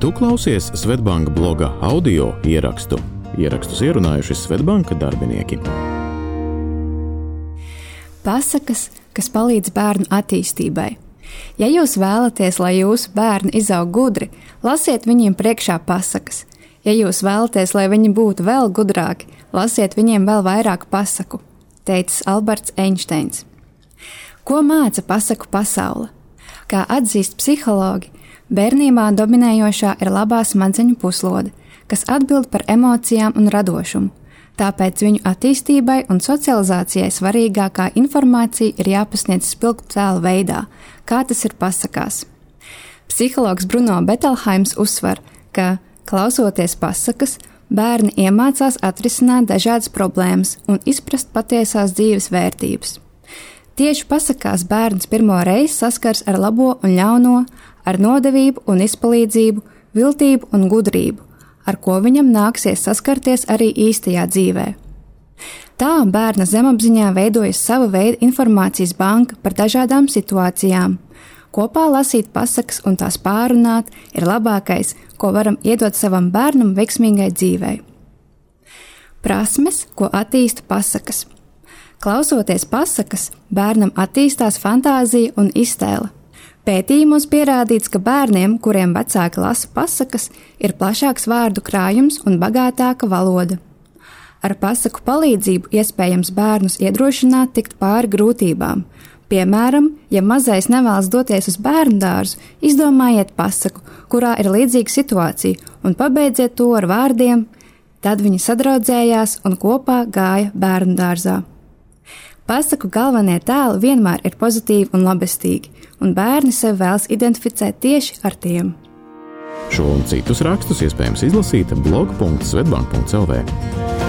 Tu klausies Svetbanka bloga audio ierakstu. Ierakstus ierunājuši Svetbanka darbinieki. Pasakas, kas palīdz bērnu attīstībai. Ja jūs vēlaties, lai jūsu bērni izaug gudri, lasiet viņiem priekšā pasakas. Ja jūs vēlaties, lai viņi būtu vēl gudrāki, lasiet viņiem vēl vairāk pasaku, teicis Alberts Einsteins. Ko māca pasaku pasaule? Kā atzīst psihologi, bērnībā dominējošā ir labā smadzeņu puslode, kas atbild par emocijām un radošumu. Tāpēc viņu attīstībai un socializācijai svarīgākā informācija ir jāpasniedz spilgtu tēlu veidā, kā tas ir pasakās. Psihologs Bruno Betelhaims uzsver, ka, klausoties pasakas, bērni iemācās atrisināt dažādas problēmas un izprast patiesās dzīves vērtības. Tieši pasakās bērns pirmo reizi saskars ar labo un ļauno, ar nodevību un izpalīdzību, viltību un gudrību, ar ko viņam nāksies saskarties arī īstajā dzīvē. Tā bērna zemapziņā veidojas sava veida informācijas banka par dažādām situācijām. Kopā lasīt pasakas un tās pārunāt ir labākais, ko varam iedot savam bērnam veiksmīgai dzīvei. Prasmes, ko attīsta pasakas. Klausoties pasakas, bērnam attīstās fantāzija un iztēle. Pētījumos pierādīts, ka bērniem, kuriem vecāki lasa pasakas, ir plašāks vārdu krājums un bagātāka valoda. Ar pasaku palīdzību iespējams bērnus iedrošināt tikt pāri grūtībām. Piemēram, ja mazais nevēlas doties uz bērnu dārzu, izdomājiet pasaku, kurā ir līdzīga situācija, un pabeidziet to ar vārdiem. Tad viņi sadraudzējās un kopā gāja bērnu dārzā. Pasaku galvenie tēli vienmēr ir pozitīvi un labestīgi, un bērni sevi vēlas identificēt tieši ar tiem. Šo un citus rakstus iespējams izlasīt blog.svetbank.cl.